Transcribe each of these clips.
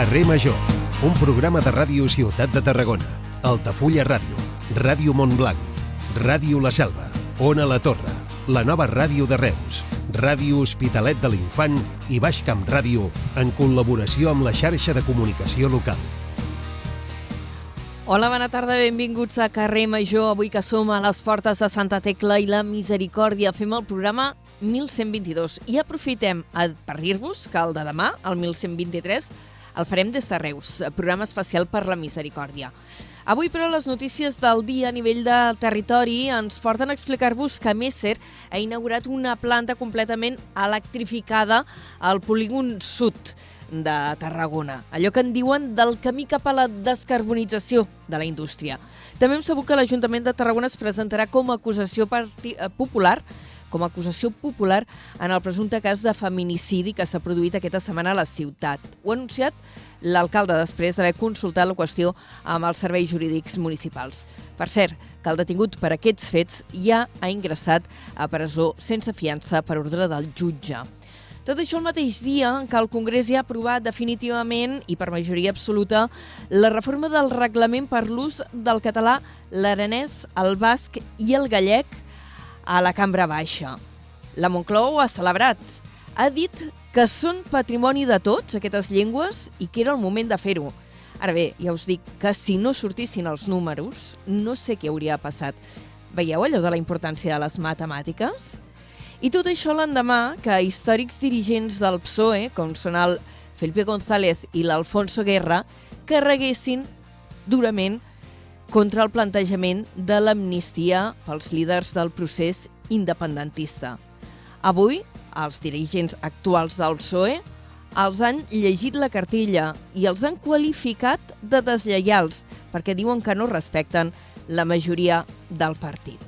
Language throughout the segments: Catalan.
Carrer Major, un programa de ràdio Ciutat de Tarragona, Altafulla Ràdio, Ràdio Montblanc, Ràdio La Selva, Ona La Torre, la nova ràdio de Reus, Ràdio Hospitalet de l'Infant i Baix Camp Ràdio en col·laboració amb la xarxa de comunicació local. Hola, bona tarda, benvinguts a Carrer Major. Avui que som a les portes de Santa Tecla i la Misericòrdia fem el programa 1122 i aprofitem per dir-vos que el de demà, el 1123, el farem des de Reus, programa especial per la misericòrdia. Avui, però, les notícies del dia a nivell de territori ens porten a explicar-vos que Messer ha inaugurat una planta completament electrificada al polígon sud de Tarragona. Allò que en diuen del camí cap a la descarbonització de la indústria. També hem sabut que l'Ajuntament de Tarragona es presentarà com a acusació popular com a acusació popular en el presumpte cas de feminicidi que s'ha produït aquesta setmana a la ciutat. Ho ha anunciat l'alcalde després d'haver consultat la qüestió amb els serveis jurídics municipals. Per cert, que el detingut per aquests fets ja ha ingressat a presó sense fiança per ordre del jutge. Tot això el mateix dia què el Congrés ja ha aprovat definitivament i per majoria absoluta la reforma del reglament per l'ús del català, l'aranès, el basc i el gallec a la cambra baixa. La Monclou ha celebrat. Ha dit que són patrimoni de tots, aquestes llengües, i que era el moment de fer-ho. Ara bé, ja us dic que si no sortissin els números, no sé què hauria passat. Veieu allò de la importància de les matemàtiques? I tot això l'endemà que històrics dirigents del PSOE, com són el Felipe González i l'Alfonso Guerra, carreguessin durament contra el plantejament de l'amnistia pels líders del procés independentista. Avui, els dirigents actuals del PSOE els han llegit la cartilla i els han qualificat de deslleials perquè diuen que no respecten la majoria del partit.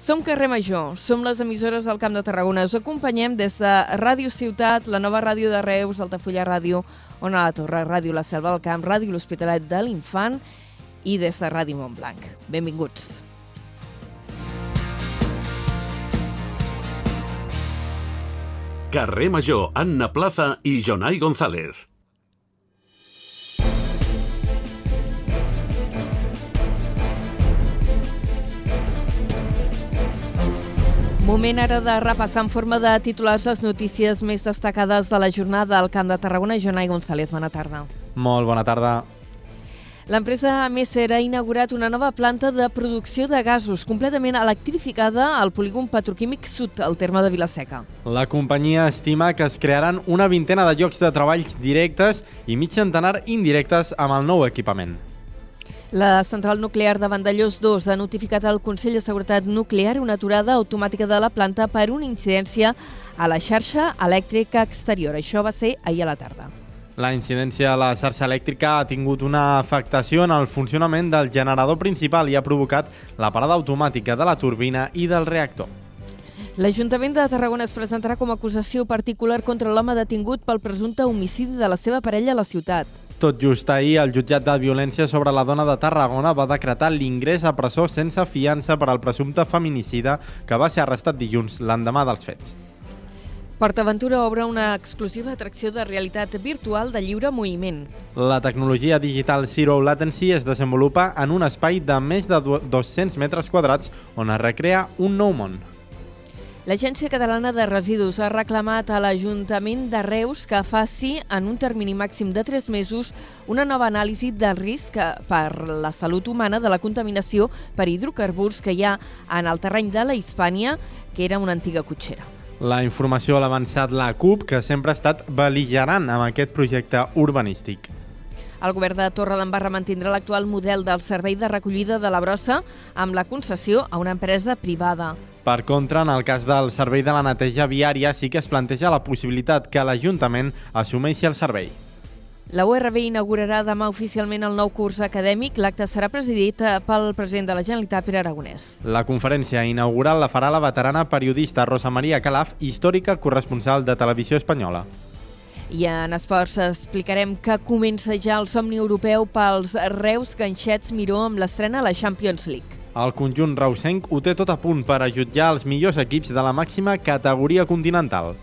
Som Carrer Major, som les emissores del Camp de Tarragona. Us acompanyem des de Ràdio Ciutat, la nova ràdio de Reus, Altafulla Ràdio, Ona la Torre, Ràdio La Selva del Camp, Ràdio L'Hospitalet de l'Infant i des de Ràdio Montblanc. Benvinguts. Carrer Major, Anna Plaza i Jonai González. Moment ara de repassar en forma de titulars les notícies més destacades de la jornada al Camp de Tarragona. Jonai González, bona tarda. Molt bona tarda. L'empresa Messer ha inaugurat una nova planta de producció de gasos completament electrificada al polígon petroquímic sud, al terme de Vilaseca. La companyia estima que es crearan una vintena de llocs de treballs directes i mig centenar indirectes amb el nou equipament. La central nuclear de Vandellós 2 ha notificat al Consell de Seguretat Nuclear una aturada automàtica de la planta per una incidència a la xarxa elèctrica exterior. Això va ser ahir a la tarda. La incidència a la xarxa elèctrica ha tingut una afectació en el funcionament del generador principal i ha provocat la parada automàtica de la turbina i del reactor. L'Ajuntament de Tarragona es presentarà com a acusació particular contra l'home detingut pel presumpte homicidi de la seva parella a la ciutat. Tot just ahir, el jutjat de violència sobre la dona de Tarragona va decretar l'ingrés a presó sense fiança per al presumpte feminicida que va ser arrestat dilluns, l'endemà dels fets. PortAventura obre una exclusiva atracció de realitat virtual de lliure moviment. La tecnologia digital Zero Latency es desenvolupa en un espai de més de 200 metres quadrats on es recrea un nou món. L'Agència Catalana de Residus ha reclamat a l'Ajuntament de Reus que faci, en un termini màxim de 3 mesos, una nova anàlisi del risc per la salut humana de la contaminació per hidrocarburs que hi ha en el terreny de la Hispània, que era una antiga cotxera. La informació l'ha avançat la CUP, que sempre ha estat beligerant amb aquest projecte urbanístic. El govern de Torredembarra mantindrà l'actual model del servei de recollida de la brossa amb la concessió a una empresa privada. Per contra, en el cas del servei de la neteja viària sí que es planteja la possibilitat que l'Ajuntament assumeixi el servei. La URB inaugurarà demà oficialment el nou curs acadèmic. L'acte serà presidit eh, pel president de la Generalitat, Pere Aragonès. La conferència inaugural la farà la veterana periodista Rosa Maria Calaf, històrica corresponsal de Televisió Espanyola. I en esports explicarem que comença ja el somni europeu pels Reus Ganxets Miró amb l'estrena a la Champions League. El conjunt reusenc ho té tot a punt per a jutjar els millors equips de la màxima categoria continental.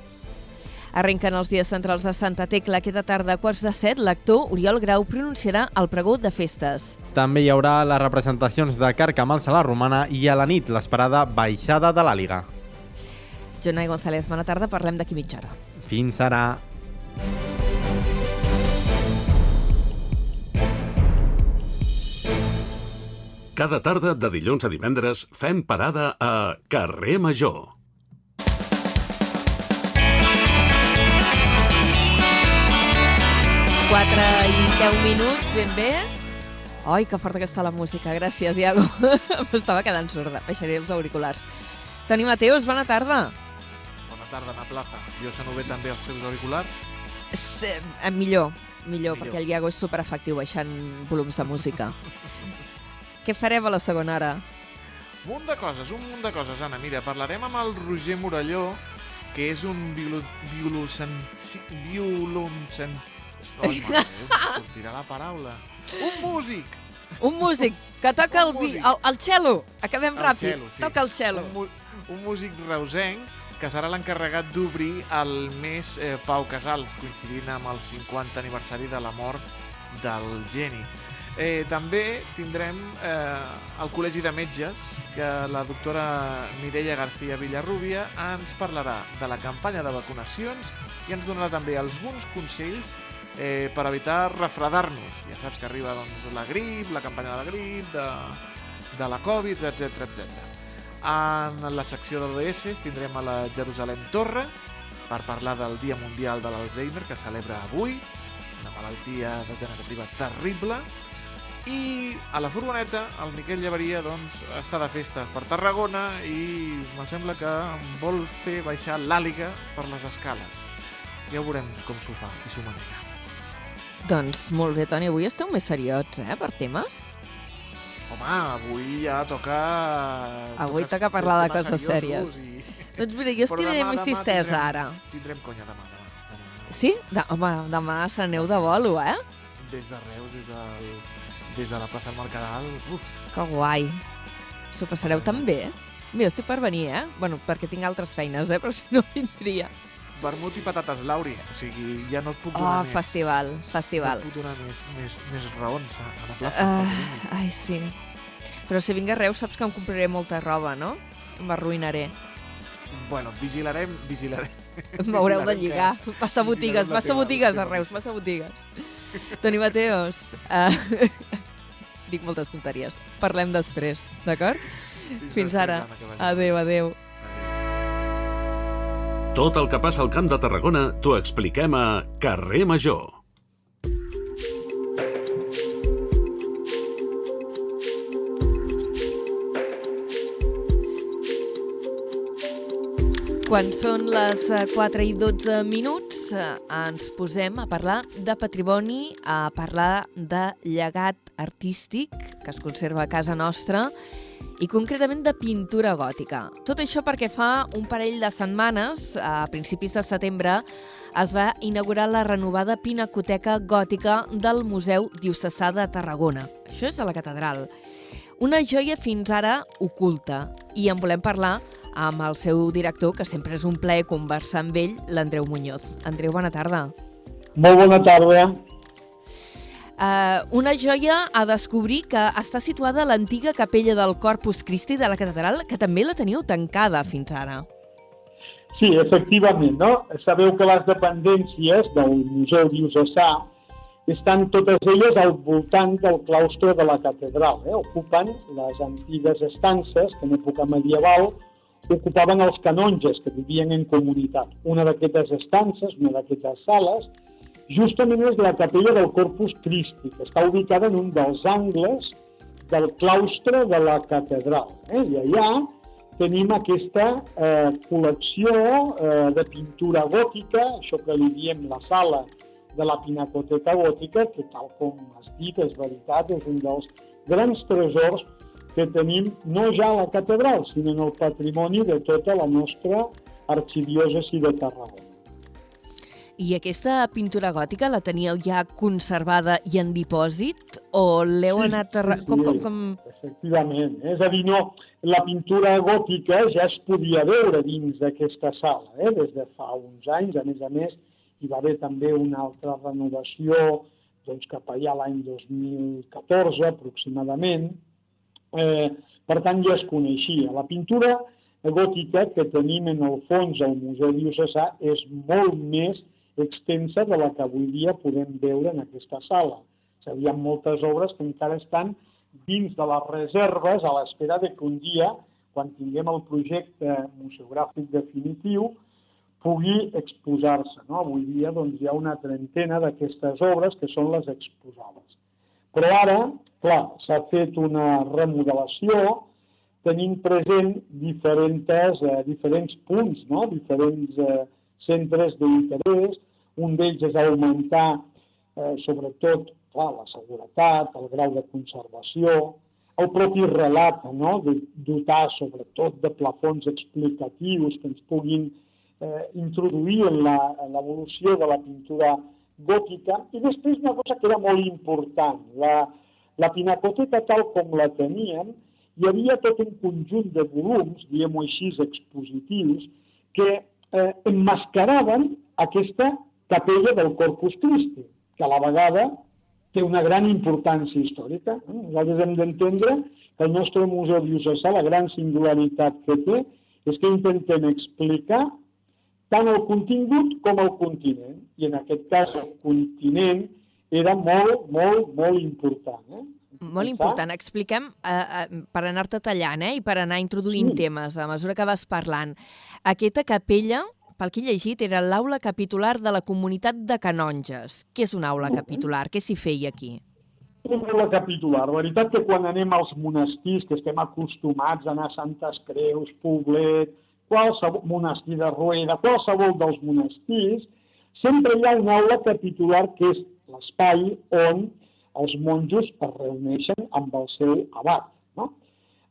Arrenquen els dies centrals de Santa Tecla. Aquesta tarda a quarts de set, l'actor Oriol Grau pronunciarà el pregó de festes. També hi haurà les representacions de Carcamals a la Romana i a la nit l'esperada baixada de l'Àliga. Jonai González, bona tarda, parlem d'aquí mitja hora. Fins ara. Cada tarda de dilluns a divendres fem parada a Carrer Major. Quatre i deu minuts, ben bé. Ai, que forta que està la música. Gràcies, Iago. M'estava quedant sorda. Baixaré els auriculars. Toni Mateus, bona tarda. Bona tarda, Ana Plaza. Jo sento bé també els teus auriculars? S eh, millor, millor, Millor. perquè el Iago és superefectiu baixant volums de música. Què farem a la segona hora? Un munt de coses, un munt de coses, Anna. Mira, parlarem amb el Roger Morelló, que és un violo... violocen... Ai, mare sortirà la paraula. Un músic! Un músic que toca el, Un vi, músic. el, el cello. Acabem El ràpid. cello, sí. Toca el cello. Un, un músic reusenc que serà l'encarregat d'obrir el mes eh, Pau Casals, coincidint amb el 50 aniversari de la mort del geni. Eh, també tindrem eh, el Col·legi de Metges, que la doctora Mireia García Villarrubia ens parlarà de la campanya de vacunacions i ens donarà també alguns consells eh, per evitar refredar-nos. Ja saps que arriba doncs, la grip, la campanya de la grip, de, de la Covid, etc etc. En la secció d'ODS tindrem a la Jerusalem Torre per parlar del Dia Mundial de l'Alzheimer que celebra avui, una malaltia degenerativa terrible, i a la furgoneta el Miquel Llevaria doncs, està de festa per Tarragona i me sembla que vol fer baixar l'àliga per les escales. Ja veurem com s'ho fa i s'ho manega. Doncs molt bé, Toni. Avui esteu més seriots, eh, per temes? Home, avui ja toca... Avui toca parlar de coses sèries. I... Doncs mira, jo estiré demà- més tristesa tindrem- ara. Tindrem conya demà, demà. demà. Sí? De, home, demà s'aneu de bolo, eh? Des de Reus, des, del, des de la plaça del Mercadal... Uf, Que guai. S'ho passareu tan bé. Mira, estic per venir, eh? Bueno, perquè tinc altres feines, eh? Però si no vindria. Vermut i patates, Lauri. O sigui, ja no et puc Oh, donar més. festival, festival. No et puc donar més, més, més raons a, a la plaça. Uh, ai, sí. Però si vinc a Reus saps que em compraré molta roba, no? M'arruïnaré. Bueno, vigilarem, vigilarem. M'haureu de lligar. que- Passa botigues, passa teva- botigues a Reus, passa botigues. Toni Mateos, uh, dic moltes tonteries. Parlem després, d'acord? Fins després, ara. Anna. Adéu, adéu. Tot el que passa al Camp de Tarragona t'ho expliquem a Carrer Major. Quan són les eh, 4 i 12 minuts, eh, ens posem a parlar de patrimoni, a parlar de llegat artístic que es conserva a casa nostra i concretament de pintura gòtica. Tot això perquè fa un parell de setmanes, a principis de setembre, es va inaugurar la renovada Pinacoteca Gòtica del Museu Diocesà de Tarragona. Això és a la catedral. Una joia fins ara oculta i en volem parlar amb el seu director, que sempre és un plaer conversar amb ell, l'Andreu Muñoz. Andreu, bona tarda. Molt bona tarda. Uh, una joia a descobrir que està situada a l'antiga capella del Corpus Christi de la catedral, que també la teniu tancada fins ara. Sí, efectivament, no? Sabeu que les dependències del Museu Diocesà estan totes elles al voltant del claustre de la catedral. Eh? Ocupen les antigues estances que en època medieval ocupaven els canonges que vivien en comunitat. Una d'aquestes estances, una d'aquestes sales, justament és la capella del Corpus Christi, que està ubicada en un dels angles del claustre de la catedral. Eh? I allà tenim aquesta eh, col·lecció eh, de pintura gòtica, això que li diem la sala de la Pinacoteca Gòtica, que tal com has dit, és veritat, és un dels grans tresors que tenim no ja a la catedral, sinó en el patrimoni de tota la nostra arxidiòcesi de Tarragona. I aquesta pintura gòtica la teníeu ja conservada i en dipòsit? O l'heu Sí, anat... A... sí, re- sí. Com, com, com... Efectivament. És a dir, no, la pintura gòtica ja es podia veure dins d'aquesta sala, eh? des de fa uns anys. A més a més, hi va haver també una altra renovació doncs, cap allà l'any 2014 aproximadament. Eh, per tant, ja es coneixia. La pintura gòtica que tenim en el fons al Museu Diocesà és molt més extensa de la que avui dia podem veure en aquesta sala. Hi ha moltes obres que encara estan dins de les reserves a l'espera de que un dia, quan tinguem el projecte museogràfic definitiu, pugui exposar-se. No? Avui dia doncs, hi ha una trentena d'aquestes obres que són les exposades. Però ara, clar, s'ha fet una remodelació tenint present diferents, eh, diferents punts, no? diferents eh, centres d'interès. Un d'ells és augmentar, eh, sobretot, clar, la seguretat, el grau de conservació, el propi relat, no? de dotar sobretot de plafons explicatius que ens puguin eh, introduir en l'evolució de la pintura gòtica. I després una cosa que era molt important, la, la pinacoteca tal com la teníem, hi havia tot un conjunt de volums, diguem-ho així, expositius, que eh, emmascaraven aquesta capella del Corpus Christi, que a la vegada té una gran importància històrica. Nosaltres hem d'entendre que el nostre Museu Diocesà, la gran singularitat que té, és que intentem explicar tant el contingut com el continent. I en aquest cas el continent era molt, molt, molt important. Eh? Molt important. Expliquem, eh, eh, per anar-te tallant eh, i per anar introduint sí. temes a mesura que vas parlant. Aquesta capella pel que he llegit, era l'aula capitular de la comunitat de canonges. Què és una aula capitular? Què s'hi feia aquí? Una aula capitular. La veritat que quan anem als monestirs, que estem acostumats a anar a Santes Creus, Poblet, qualsevol monestir de Rueda, qualsevol dels monestirs, sempre hi ha una aula capitular que és l'espai on els monjos es reuneixen amb el seu abat. No?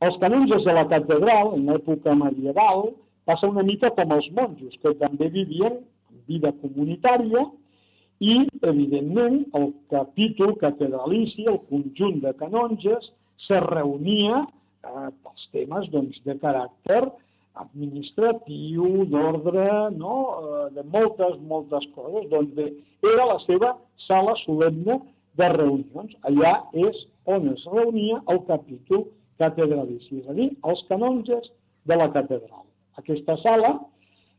Els canonges de la catedral, en l'època medieval, passa una mica com els monjos, que també vivien en vida comunitària i, evidentment, el capítol catedralici, el conjunt de canonges, se reunia eh, pels temes doncs, de caràcter administratiu, d'ordre, no? eh, de moltes, moltes coses. Doncs bé, era la seva sala solemne de reunions. Allà és on es reunia el capítol catedralici, és a dir, els canonges de la catedral aquesta sala,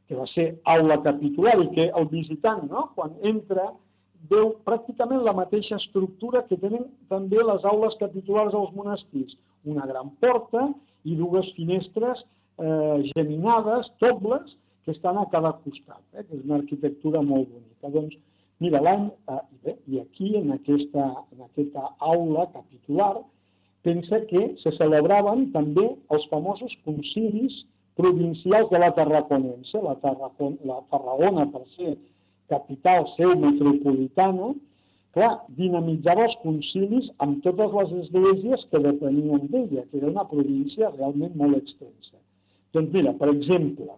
que va ser aula capitular i que el visitant, no? quan entra, veu pràcticament la mateixa estructura que tenen també les aules capitulars dels monestirs. Una gran porta i dues finestres eh, geminades, dobles, que estan a cada costat, eh, és una arquitectura molt bonica. Doncs, mira, l'any, eh, i aquí, en aquesta, en aquesta aula capitular, pensa que se celebraven també els famosos concilis provincials de la Tarraconense, la, Tarracon, la Tarragona, per ser capital seu metropolitana, clar, dinamitzava els concilis amb totes les esglésies que depenien d'ella, que era una província realment molt extensa. Doncs mira, per exemple,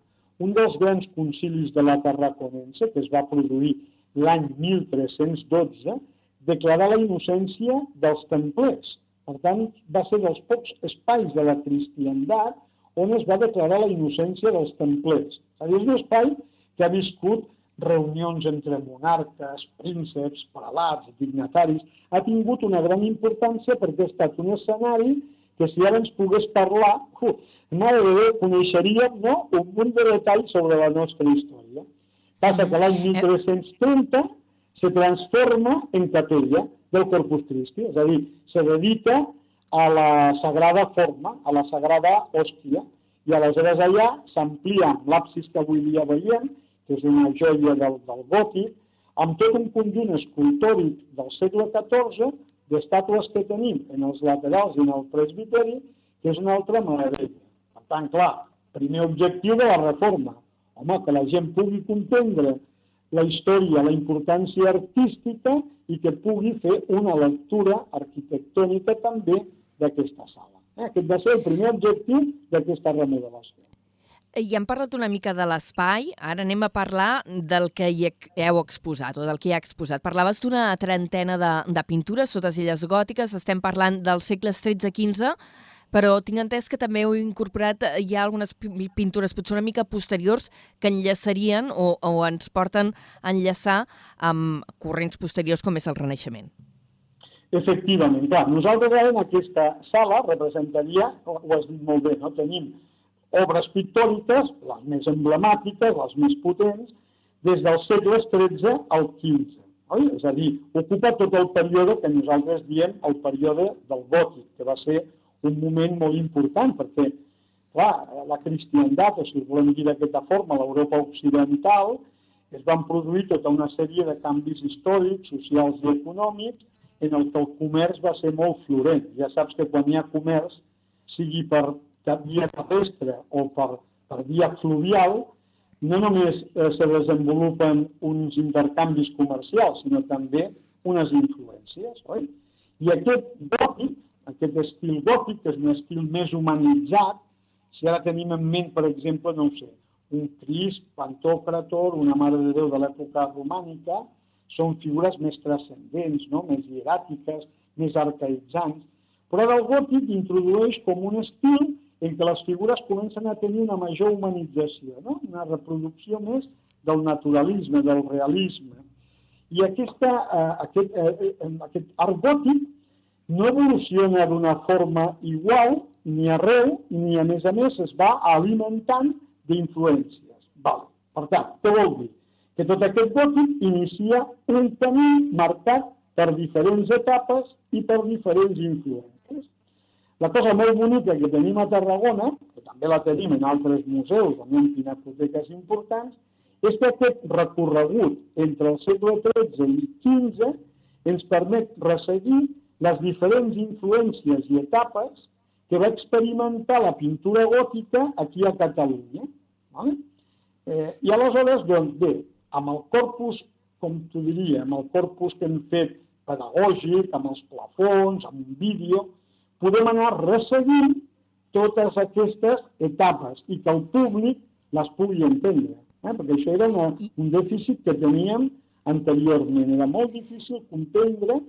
un dels grans concilis de la Tarraconense, que es va produir l'any 1312, declarà la innocència dels templers. Per tant, va ser dels pocs espais de la cristiandat on es va declarar la innocència dels templers. És és un espai que ha viscut reunions entre monarques, prínceps, prelats, dignataris, ha tingut una gran importància perquè ha estat un escenari que si ara ens pogués parlar, uh, mare de Déu, coneixeríem no, un munt de detalls sobre la nostra història. Passa que l'any 1330 se transforma en capella del Corpus Christi, és a dir, se dedica a la sagrada forma, a la sagrada hòstia, i aleshores allà s'amplia amb l'absis que avui dia veiem, que és una joia del, del gòtic, amb tot un conjunt escultòric del segle XIV d'estàtues que tenim en els laterals i en el presbiteri, que és una altra meravella. Per tant, clar, primer objectiu de la reforma, home, que la gent pugui comprendre la història, la importància artística i que pugui fer una lectura arquitectònica també d'aquesta sala. Eh? Aquest va ser el primer objectiu d'aquesta remodelació. I hem parlat una mica de l'espai, ara anem a parlar del que hi heu exposat, o del que hi ha exposat. Parlaves d'una trentena de, de pintures, totes elles gòtiques, estem parlant dels segles XIII-XV, però tinc entès que també heu incorporat, eh, hi ha algunes pintures potser una mica posteriors que enllaçarien o, o ens porten a enllaçar amb corrents posteriors com és el Renaixement. Efectivament, clar, nosaltres ara en aquesta sala representaria, ho has dit molt bé, no? tenim obres pictòriques, les més emblemàtiques, les més potents, des dels segles XIII al XV. Oi? És a dir, ocupa tot el període que nosaltres diem el període del gòtic, que va ser un moment molt important, perquè, clar, la cristiandat, o si volem dir d'aquesta forma, l'Europa occidental, es van produir tota una sèrie de canvis històrics, socials i econòmics, en el que el comerç va ser molt florent. Ja saps que quan hi ha comerç, sigui per via terrestre o per, per via fluvial, no només eh, se desenvolupen uns intercanvis comercials, sinó també unes influències, oi? I aquest gòtic, aquest estil gòtic, que és un estil més humanitzat, si ara tenim en ment, per exemple, no sé, un Crist, Pantòcrator, una Mare de Déu de l'època romànica, són figures més transcendents, no? més hieràtiques, més arcaïtzants, però el gòtic introdueix com un estil en què les figures comencen a tenir una major humanització, no? una reproducció més del naturalisme, del realisme. I aquesta, eh, aquest, eh, eh, aquest art gòtic no evoluciona d'una forma igual ni arreu, ni a més a més es va alimentant d'influències. Val. Per tant, què vol dir? Que tot aquest gòtic inicia un camí marcat per diferents etapes i per diferents influències. La cosa molt bonica que tenim a Tarragona, que també la tenim en altres museus, també en pinacoteques importants, és que aquest recorregut entre el segle XIII i XV ens permet resseguir les diferents influències i etapes que va experimentar la pintura gòtica aquí a Catalunya. Vale? Eh, I aleshores, doncs bé, amb el corpus, com t'ho diria, amb el corpus que hem fet pedagògic, amb els plafons, amb un vídeo, podem anar resseguint totes aquestes etapes i que el públic les pugui entendre. Eh? Perquè això era una, un dèficit que teníem anteriorment. Era molt difícil comprendre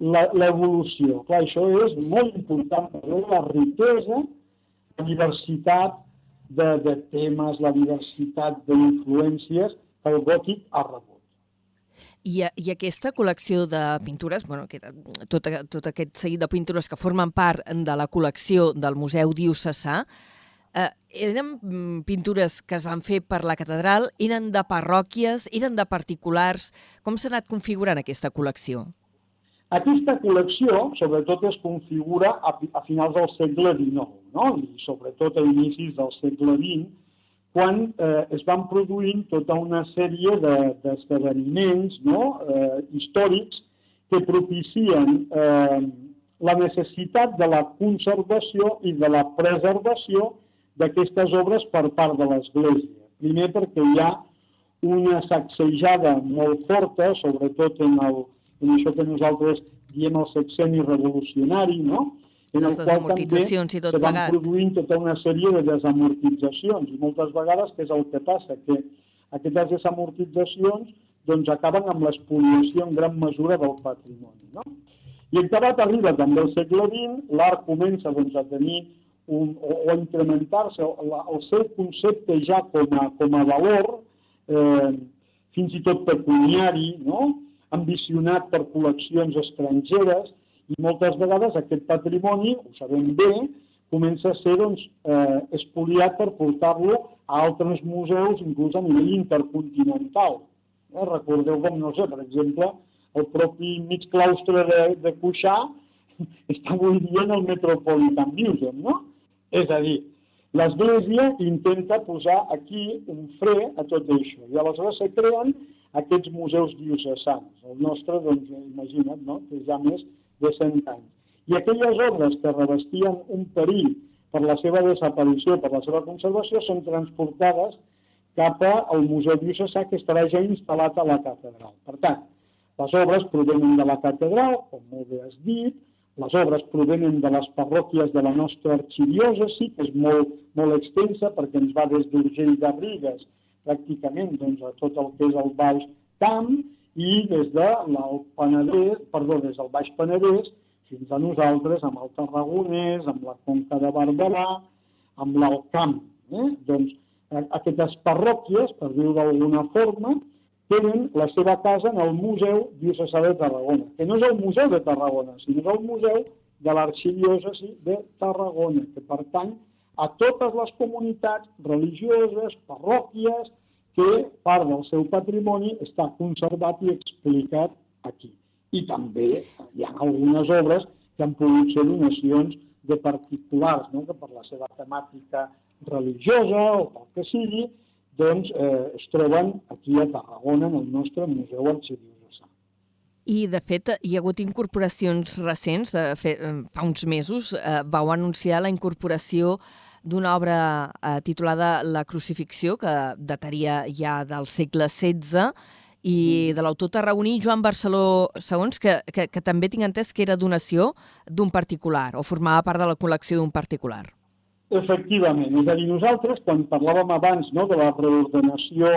l'evolució. Això és molt important per la riquesa, la diversitat de, de temes, la diversitat d'influències que el gòtic ha rebut. I, I aquesta col·lecció de pintures, bueno, aquest, tot, tot aquest seguit de pintures que formen part de la col·lecció del Museu Diocesà, eh, eren mm, pintures que es van fer per la catedral, eren de parròquies, eren de particulars... Com s'ha anat configurant aquesta col·lecció? Aquesta col·lecció, sobretot, es configura a, a finals del segle XIX, no? i sobretot a inicis del segle XX, quan eh, es van produint tota una sèrie d'esdeveniments de, no? eh, històrics que propicien eh, la necessitat de la conservació i de la preservació d'aquestes obres per part de l'Església. Primer perquè hi ha una sacsejada molt forta, sobretot en, el, en això que nosaltres diem el sexeni revolucionari, no? en les desamortitzacions i tot van plegat. produint tota una sèrie de desamortitzacions i moltes vegades què és el que passa? Que aquestes desamortitzacions doncs, acaben amb l'espoliació en gran mesura del patrimoni. No? I acabat arriba també al segle XX, l'art comença doncs, a tenir un, o, o a incrementar-se el, el seu concepte ja com a, com a valor, eh, fins i tot pecuniari, no? Ambicionat per col·leccions estrangeres, i moltes vegades aquest patrimoni, ho sabem bé, comença a ser doncs, eh, espoliat per portar-lo a altres museus, inclús a nivell intercontinental. Eh, recordeu com, no sé, per exemple, el propi mig claustre de, de Cuixà està avui dia en el Metropolitan Museum, no? És a dir, l'Església intenta posar aquí un fre a tot això. I aleshores se creen aquests museus diocesans. El nostre, doncs, imagina't, no? que ja més de 100 anys. I aquelles obres que revestien un perill per la seva desaparició, per la seva conservació, són transportades cap al Museu Diocesà que estarà ja instal·lat a la catedral. Per tant, les obres provenen de la catedral, com molt bé has dit, les obres provenen de les parròquies de la nostra arxidiòcesi, que és molt, molt extensa perquè ens va des d'Urgell de Rigues pràcticament doncs, a tot el que és el Baix Camp i des de Penedès, perdó, des del Baix Penedès fins a nosaltres, amb el Tarragonès, amb la Conca de Barberà, amb l'Alcamp. Eh? Doncs aquestes parròquies, per dir-ho d'alguna forma, tenen la seva casa en el Museu Diocesà de Tarragona, que no és el Museu de Tarragona, sinó el Museu de l'Arxidiòcesi de Tarragona, que pertany a totes les comunitats religioses, parròquies, que part del seu patrimoni està conservat i explicat aquí. I també hi ha algunes obres que han pogut ser donacions de particulars, no? que per la seva temàtica religiosa o pel que sigui, doncs eh, es troben aquí a Tarragona, en el nostre Museu Arxidiocesà. I, de fet, hi ha hagut incorporacions recents. De fet, eh, fa uns mesos eh, vau anunciar la incorporació d'una obra eh, titulada La crucifixió, que dataria ja del segle XVI, i mm. de l'autor tarragoní Joan Barceló segons que, que, que també tinc entès que era donació d'un particular, o formava part de la col·lecció d'un particular. Efectivament, és a dir, nosaltres, quan parlàvem abans no, de la reordenació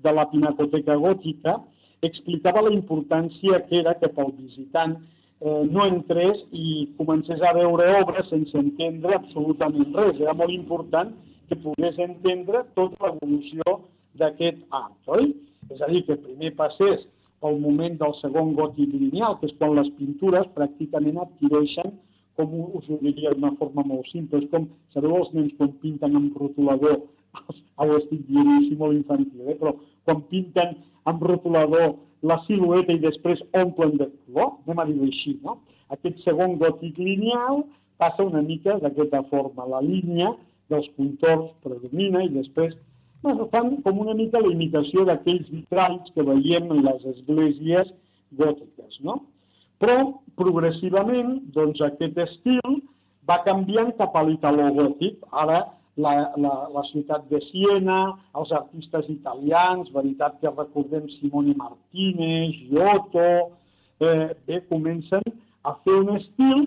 de la pinacoteca gòtica, explicava la importància que era que pel visitant eh, no entrés i comencés a veure obres sense entendre absolutament res. Era molt important que pogués entendre tota l'evolució d'aquest art, oi? És a dir, que primer passés pel moment del segon gòtic lineal, que és quan les pintures pràcticament adquireixen, com us ho diria d'una forma molt simple, és com, sabeu els nens quan pinten amb rotulador, ho estic dient així molt infantil, eh? però quan pinten amb rotulador la silueta i després omplen de color, anem a dir així, no? Aquest segon gòtic lineal passa una mica d'aquesta forma. La línia dels contorns predomina i després bueno, fan com una mica la imitació d'aquells vitralls que veiem en les esglésies gòtiques, no? Però, progressivament, doncs, aquest estil va canviant cap a l'italogòtic. Ara la, la, la ciutat de Siena, els artistes italians, veritat que recordem Simone Martínez, Giotto, eh, bé, comencen a fer un estil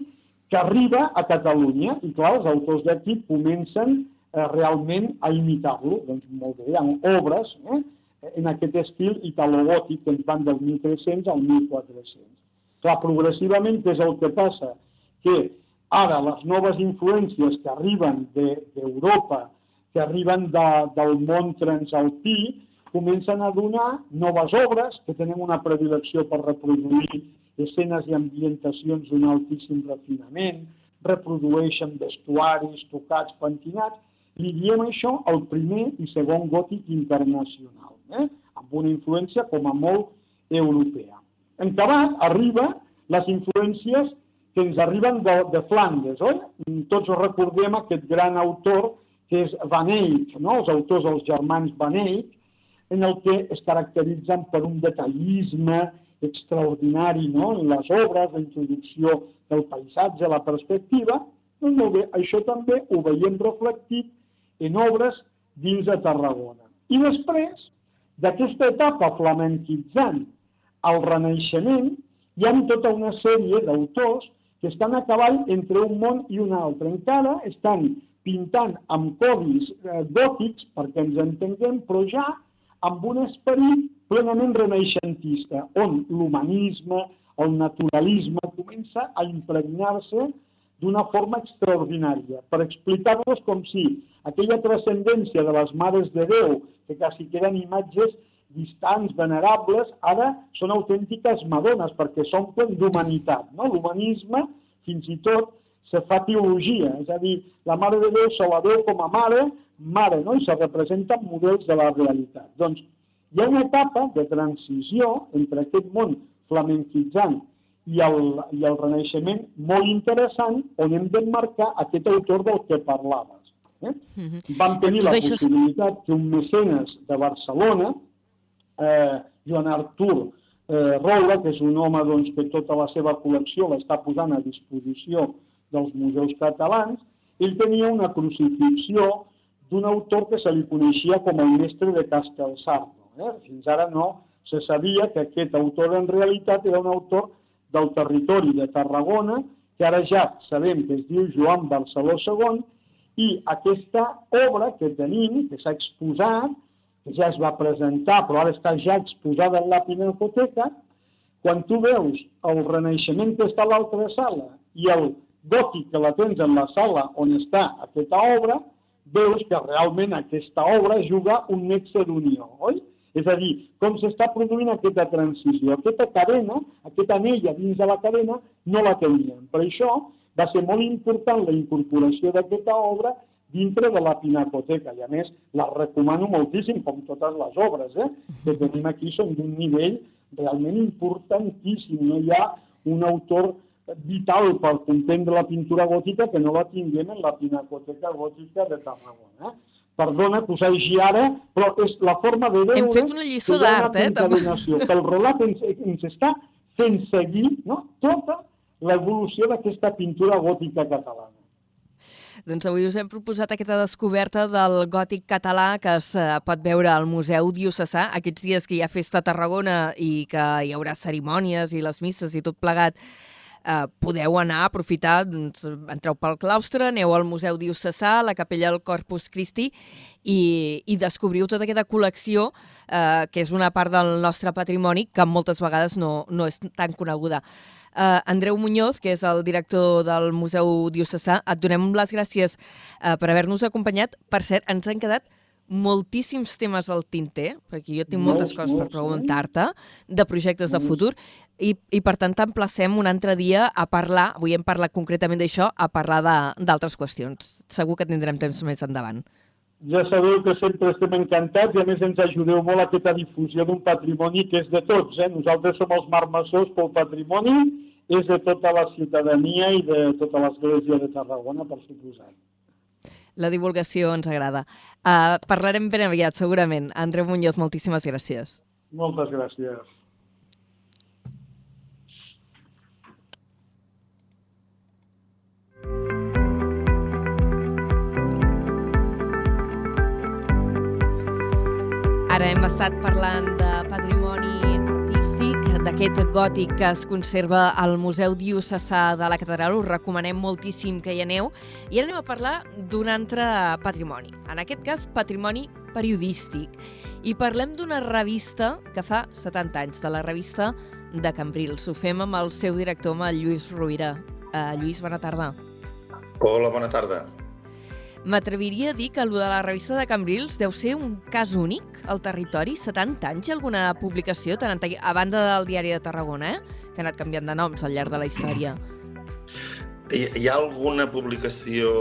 que arriba a Catalunya i, clar, els autors d'aquí comencen eh, realment a imitar-lo. Doncs molt bé, hi ha obres eh, en aquest estil italogòtic que ens van del 1300 al 1400. Clar, progressivament, què és el que passa? Que Ara, les noves influències que arriben d'Europa, de, que arriben de, del món transalpí, comencen a donar noves obres que tenen una predilecció per reproduir escenes i ambientacions d'un altíssim refinament, reprodueixen vestuaris, tocats, pentinats, li diem això al primer i segon gòtic internacional, eh? amb una influència com a molt europea. En acabat, arriba les influències que ens arriben de, de Flandes, oi? Tots recordem aquest gran autor que és Van Eyck, no? els autors dels germans Van Eyck, en el que es caracteritzen per un detallisme extraordinari no? en les obres, la introducció del paisatge, la perspectiva. Doncs molt bé, això també ho veiem reflectit en obres dins de Tarragona. I després d'aquesta etapa flamenquitzant al Renaixement, hi ha tota una sèrie d'autors que estan a cavall entre un món i un altre. Encara estan pintant amb codis eh, gòtics, perquè ens entenguem, però ja amb un esperit plenament renaixentista, on l'humanisme, el naturalisme comença a impregnar-se d'una forma extraordinària, per explicar-nos com si aquella transcendència de les mares de Déu, que quasi queden imatges distants, venerables, ara són autèntiques madones perquè s'omplen d'humanitat. No? L'humanisme, fins i tot, se fa teologia, és a dir, la Mare de Déu se la veu com a mare, mare, no? i se representen models de la realitat. Doncs hi ha una etapa de transició entre aquest món flamenquitzant i el, i el Renaixement molt interessant on hem d'emmarcar aquest autor del que parlaves. Eh? Mm -hmm. Vam tenir la possibilitat que un mecenes de Barcelona, eh, Joan Artur eh, Roura, que és un home doncs, que tota la seva col·lecció l'està posant a disposició dels museus catalans, ell tenia una crucifixió d'un autor que se li coneixia com el mestre de Castelsardo. Eh? Fins ara no se sabia que aquest autor en realitat era un autor del territori de Tarragona, que ara ja sabem que es diu Joan Barceló II, i aquesta obra que tenim, que s'ha exposat, ja es va presentar, però ara està ja exposada en la Pinacoteca, quan tu veus el Renaixement que està a l'altra sala i el gòtic que la tens en la sala on està aquesta obra, veus que realment aquesta obra juga un nexe d'unió, oi? És a dir, com s'està produint aquesta transició. Aquesta cadena, aquesta anella dins de la cadena, no la teníem. Per això va ser molt important la incorporació d'aquesta obra dintre de la Pinacoteca. I a més, la recomano moltíssim, com totes les obres eh, que tenim aquí, són d'un nivell realment importantíssim. No hi ha un autor vital per comprendre la pintura gòtica que no la tinguem en la Pinacoteca Gòtica de Tarragona. Eh? Perdona que us hagi ara, però és la forma de veure... Hem fet una lliçó d'art, eh? Que el relat ens, ens està fent seguir no? tota l'evolució d'aquesta pintura gòtica catalana. Doncs avui us hem proposat aquesta descoberta del gòtic català que es eh, pot veure al Museu Diocesà aquests dies que hi ha festa a Tarragona i que hi haurà cerimònies i les misses i tot plegat. Eh, podeu anar aprofitar, doncs, entreu pel claustre, aneu al Museu Diocesà, a la capella del Corpus Christi i, i descobriu tota aquesta col·lecció eh, que és una part del nostre patrimoni que moltes vegades no, no és tan coneguda. Uh, Andreu Muñoz, que és el director del Museu Diocesà, et donem les gràcies uh, per haver-nos acompanyat. Per cert, ens han quedat moltíssims temes al tinter, perquè jo tinc moltes coses per preguntar-te, de projectes de futur, i, i per tant t'emplacem un altre dia a parlar, avui hem parlat concretament d'això, a parlar d'altres qüestions. Segur que tindrem temps més endavant. Ja sabeu que sempre estem encantats i a més ens ajudeu molt a aquesta difusió d'un patrimoni que és de tots. Eh? Nosaltres som els marmessors pel patrimoni, és de tota la ciutadania i de tota l'església de Tarragona, per suposat. La divulgació ens agrada. Uh, parlarem ben aviat, segurament. Andreu Muñoz, moltíssimes gràcies. Moltes gràcies. Ara hem estat parlant de patrimoni artístic, d'aquest gòtic que es conserva al Museu Diocesà de la Catedral. Us recomanem moltíssim que hi aneu. I ara anem a parlar d'un altre patrimoni. En aquest cas, patrimoni periodístic. I parlem d'una revista que fa 70 anys, de la revista de Cambrils. Ho fem amb el seu director, amb el Lluís Rovira. Uh, Lluís, bona tarda. Hola, bona tarda. M'atreviria a dir que el de la revista de Cambrils deu ser un cas únic al territori. 70 anys, alguna publicació, tant a banda del Diari de Tarragona, eh? que ha anat canviant de noms al llarg de la història. Hi, hi ha alguna publicació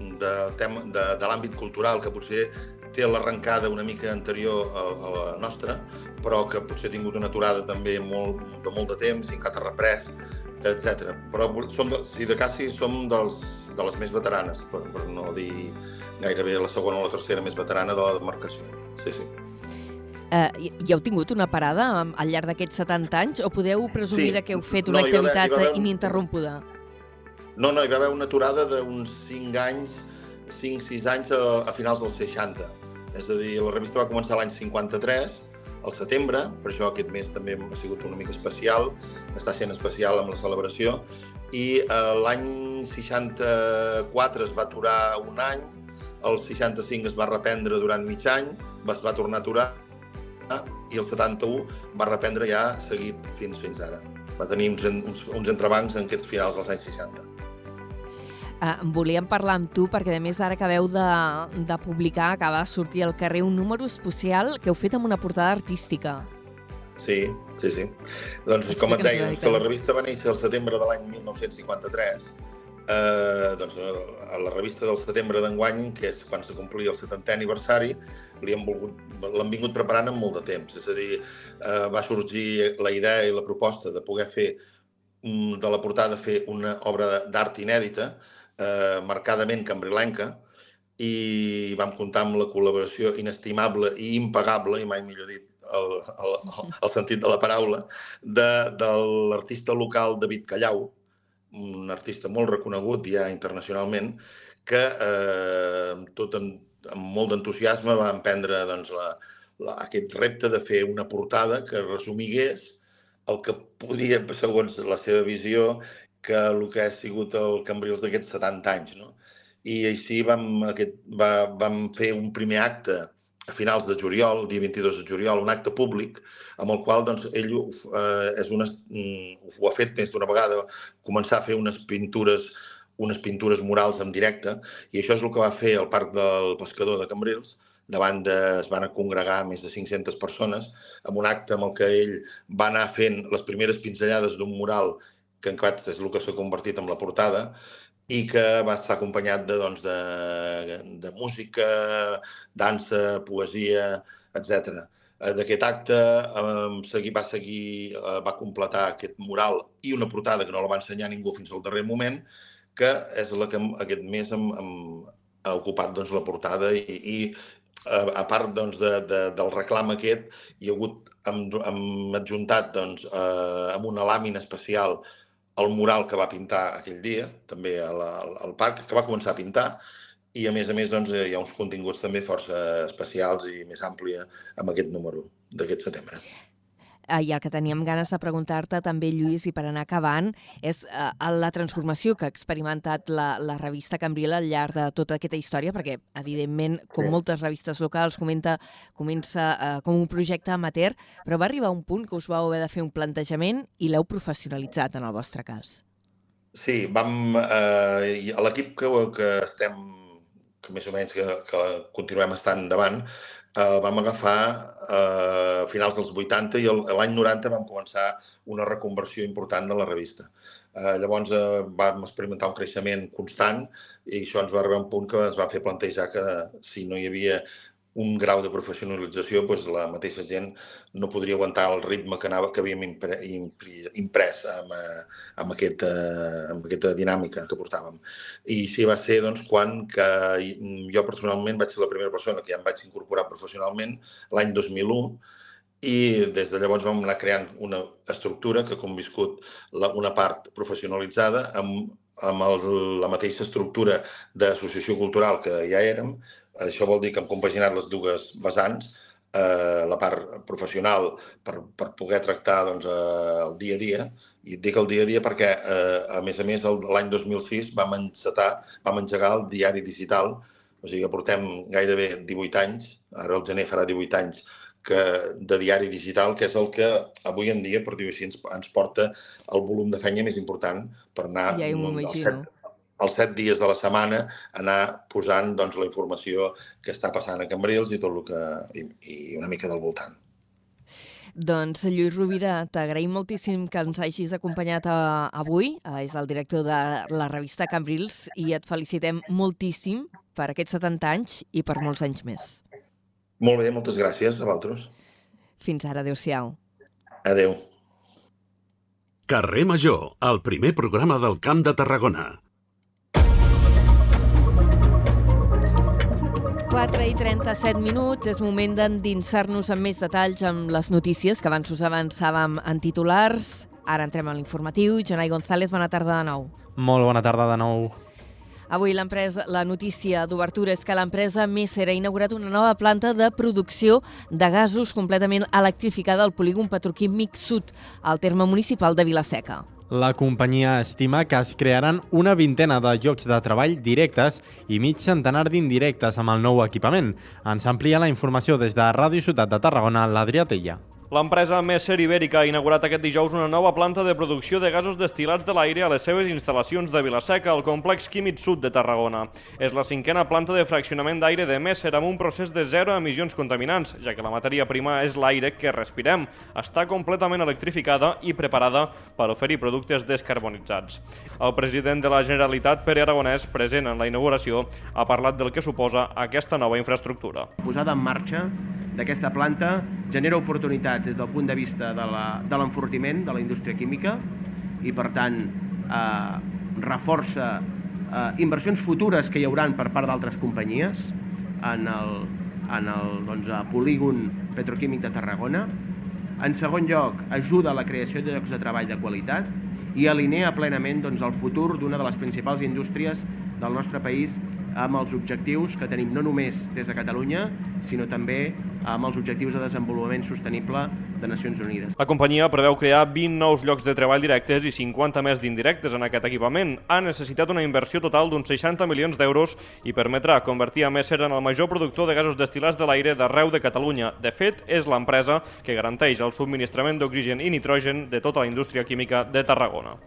de, tema, de, de l'àmbit cultural que potser té l'arrencada una mica anterior a, a la nostra, però que potser ha tingut una aturada també molt, de molt de temps i encara reprès, etc. Però som de, si de cas sí, som dels, de les més veteranes, per, per no dir gairebé la segona o la tercera més veterana de la demarcació. Sí, sí. Uh, hi heu tingut una parada al llarg d'aquests 70 anys o podeu presumir sí. que heu fet una no, activitat haver, un... ininterrompuda? No, no, hi va haver una aturada d'uns 5 anys, 5-6 anys a, a finals dels 60. És a dir, la revista va començar l'any 53, al setembre, per això aquest mes també ha sigut una mica especial, està sent especial amb la celebració, i eh, l'any 64 es va aturar un any, el 65 es va reprendre durant mig any, es va tornar a aturar i el 71 va reprendre ja seguit fins fins ara. Va tenir uns, uns, uns entrebancs en aquests finals dels anys 60. Uh, volíem parlar amb tu perquè, a més, ara acabeu de, de publicar, acaba de sortir al carrer un número especial que heu fet amb una portada artística. Sí, sí, sí. Doncs, com et deia, que la revista va néixer el setembre de l'any 1953, eh, doncs, a la revista del setembre d'enguany, que és quan se complia el 70è aniversari, l'han vingut preparant amb molt de temps. És a dir, eh, va sorgir la idea i la proposta de poder fer de la portada fer una obra d'art inèdita, eh, marcadament cambrilenca, i vam comptar amb la col·laboració inestimable i impagable, i mai millor dit, el, el, el sentit de la paraula, de, de l'artista local David Callau, un artista molt reconegut ja internacionalment, que eh, tot amb, amb molt d'entusiasme va emprendre doncs, la, la, aquest repte de fer una portada que resumigués el que podia, segons la seva visió, que el que ha sigut el Cambrils d'aquests 70 anys. No? I així vam, aquest, va, vam fer un primer acte a finals de juliol, dia 22 de juliol, un acte públic amb el qual doncs, ell eh, és una, mm, ho ha fet més d'una vegada, començar a fer unes pintures unes pintures murals en directe i això és el que va fer el Parc del Pescador de Cambrils, davant de, es van congregar més de 500 persones amb un acte amb el que ell va anar fent les primeres pinzellades d'un mural que en fact és el que s'ha convertit en la portada i que va estar acompanyat de, doncs, de, de música, dansa, poesia, etc. D'aquest acte eh, segui, va seguir, eh, va completar aquest mural i una portada que no la va ensenyar ningú fins al darrer moment, que és la que aquest mes hem, hem, ha ocupat doncs, la portada i, i a, a part doncs, de, de, del reclam aquest, hi ha hagut, hem, hem adjuntat doncs, eh, amb una làmina especial el mural que va pintar aquell dia, també al, al parc, que va començar a pintar, i a més a més doncs, hi ha uns continguts també força especials i més àmplia amb aquest número d'aquest setembre. Eh, I el que teníem ganes de preguntar-te també, Lluís, i per anar acabant, és eh, la transformació que ha experimentat la, la revista Cambril al llarg de tota aquesta història, perquè, evidentment, com sí. moltes revistes locals, comenta, comença eh, com un projecte amateur, però va arribar un punt que us vau haver de fer un plantejament i l'heu professionalitzat, en el vostre cas. Sí, vam... Eh, L'equip que, que estem que més o menys que, que continuem estant endavant, el eh, vam agafar eh, a finals dels 80 i l'any 90 vam començar una reconversió important de la revista. Eh, llavors eh, vam experimentar un creixement constant i això ens va arribar a un punt que ens va fer plantejar que si no hi havia un grau de professionalització, doncs la mateixa gent no podria aguantar el ritme que, anava, que havíem impre, impre, imprès amb, eh, amb, aquesta, amb aquesta dinàmica que portàvem. I sí va ser doncs, quan que jo personalment vaig ser la primera persona que ja em vaig incorporar professionalment l'any 2001 i des de llavors vam anar creant una estructura que ha conviscut la, una part professionalitzada amb, amb el, la mateixa estructura d'associació cultural que ja érem, això vol dir que hem compaginat les dues vessants, eh, la part professional per, per poder tractar doncs, eh, el dia a dia, i dic el dia a dia perquè, eh, a més a més, l'any 2006 vam encetar, vam engegar el diari digital, o sigui que portem gairebé 18 anys, ara el gener farà 18 anys, que, de diari digital, que és el que avui en dia, per dir-ho així, ens, ens porta el volum de feina més important per anar... Ja m'ho imagino els set dies de la setmana anar posant doncs, la informació que està passant a Cambrils i tot el que, i, i una mica del voltant. Doncs, Lluís Rovira, t'agraïm moltíssim que ens hagis acompanyat a, eh, avui. Eh, és el director de la revista Cambrils i et felicitem moltíssim per aquests 70 anys i per molts anys més. Molt bé, moltes gràcies a vosaltres. Fins ara, adeu-siau. Adeu. Carrer Major, el primer programa del Camp de Tarragona. 4 i 37 minuts, és moment d'endinsar-nos amb més detalls amb les notícies que abans us avançàvem en titulars. Ara entrem a l'informatiu. Jonai González, bona tarda de nou. Molt bona tarda de nou. Avui l'empresa, la notícia d'obertura és que l'empresa Messer ha inaugurat una nova planta de producció de gasos completament electrificada al polígon petroquímic sud, al terme municipal de Vilaseca. La companyia estima que es crearan una vintena de llocs de treball directes i mig centenar d'indirectes amb el nou equipament. Ens amplia la informació des de Ràdio Ciutat de Tarragona, l'Adrià Tella. L'empresa Messer Ibèrica ha inaugurat aquest dijous una nova planta de producció de gasos destilats de l'aire a les seves instal·lacions de Vilaseca, al complex químic sud de Tarragona. És la cinquena planta de fraccionament d'aire de Messer amb un procés de zero emissions contaminants, ja que la matèria prima és l'aire que respirem. Està completament electrificada i preparada per oferir productes descarbonitzats. El president de la Generalitat, Pere Aragonès, present en la inauguració, ha parlat del que suposa aquesta nova infraestructura. Posada en marxa d'aquesta planta genera oportunitats des del punt de vista de l'enfortiment de, de la indústria química i, per tant, eh, reforça eh, inversions futures que hi hauran per part d'altres companyies en el, en el doncs, polígon petroquímic de Tarragona. En segon lloc, ajuda a la creació de llocs de treball de qualitat i alinea plenament doncs, el futur d'una de les principals indústries del nostre país amb els objectius que tenim no només des de Catalunya, sinó també amb els Objectius de Desenvolupament Sostenible de Nacions Unides. La companyia preveu crear 20 nous llocs de treball directes i 50 més d'indirectes en aquest equipament. Ha necessitat una inversió total d'uns 60 milions d'euros i permetrà convertir a Messer en el major productor de gasos destilats de l'aire d'arreu de Catalunya. De fet, és l'empresa que garanteix el subministrament d'oxigen i nitrogen de tota la indústria química de Tarragona.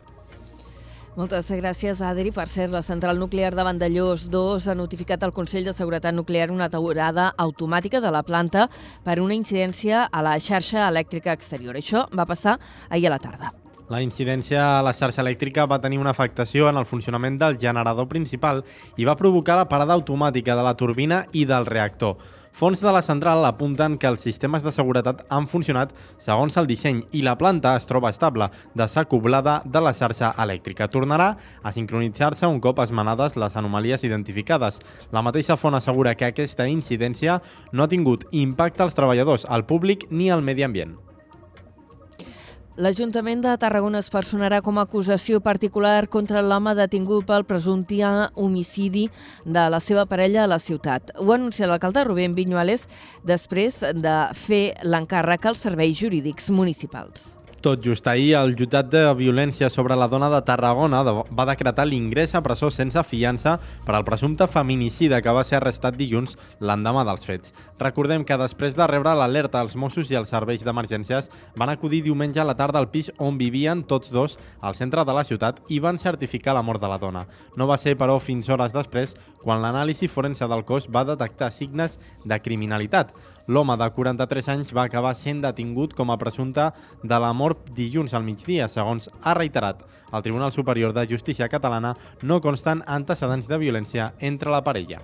Moltes gràcies, Adri. Per cert, la central nuclear de Vandellós 2 ha notificat al Consell de Seguretat Nuclear una aturada automàtica de la planta per una incidència a la xarxa elèctrica exterior. Això va passar ahir a la tarda. La incidència a la xarxa elèctrica va tenir una afectació en el funcionament del generador principal i va provocar la parada automàtica de la turbina i del reactor. Fons de la central apunten que els sistemes de seguretat han funcionat segons el disseny i la planta es troba estable, desacoblada de la xarxa elèctrica. Tornarà a sincronitzar-se un cop esmenades les anomalies identificades. La mateixa font assegura que aquesta incidència no ha tingut impacte als treballadors, al públic ni al medi ambient. L'Ajuntament de Tarragona es personarà com a acusació particular contra l'home detingut pel presumpte homicidi de la seva parella a la ciutat. Ho ha anunciat l'alcalde Rubén Viñuales després de fer l'encàrrec als serveis jurídics municipals. Tot just ahir, el jutjat de violència sobre la dona de Tarragona va decretar l'ingrés a presó sense fiança per al presumpte feminicida que va ser arrestat dilluns l'endemà dels fets. Recordem que després de rebre l'alerta, els Mossos i els serveis d'emergències van acudir diumenge a la tarda al pis on vivien tots dos al centre de la ciutat i van certificar la mort de la dona. No va ser, però, fins hores després quan l'anàlisi forense del cos va detectar signes de criminalitat. L'home de 43 anys va acabar sent detingut com a presumpte de la mort dilluns al migdia, segons ha reiterat el Tribunal Superior de Justícia Catalana, no consten antecedents de violència entre la parella.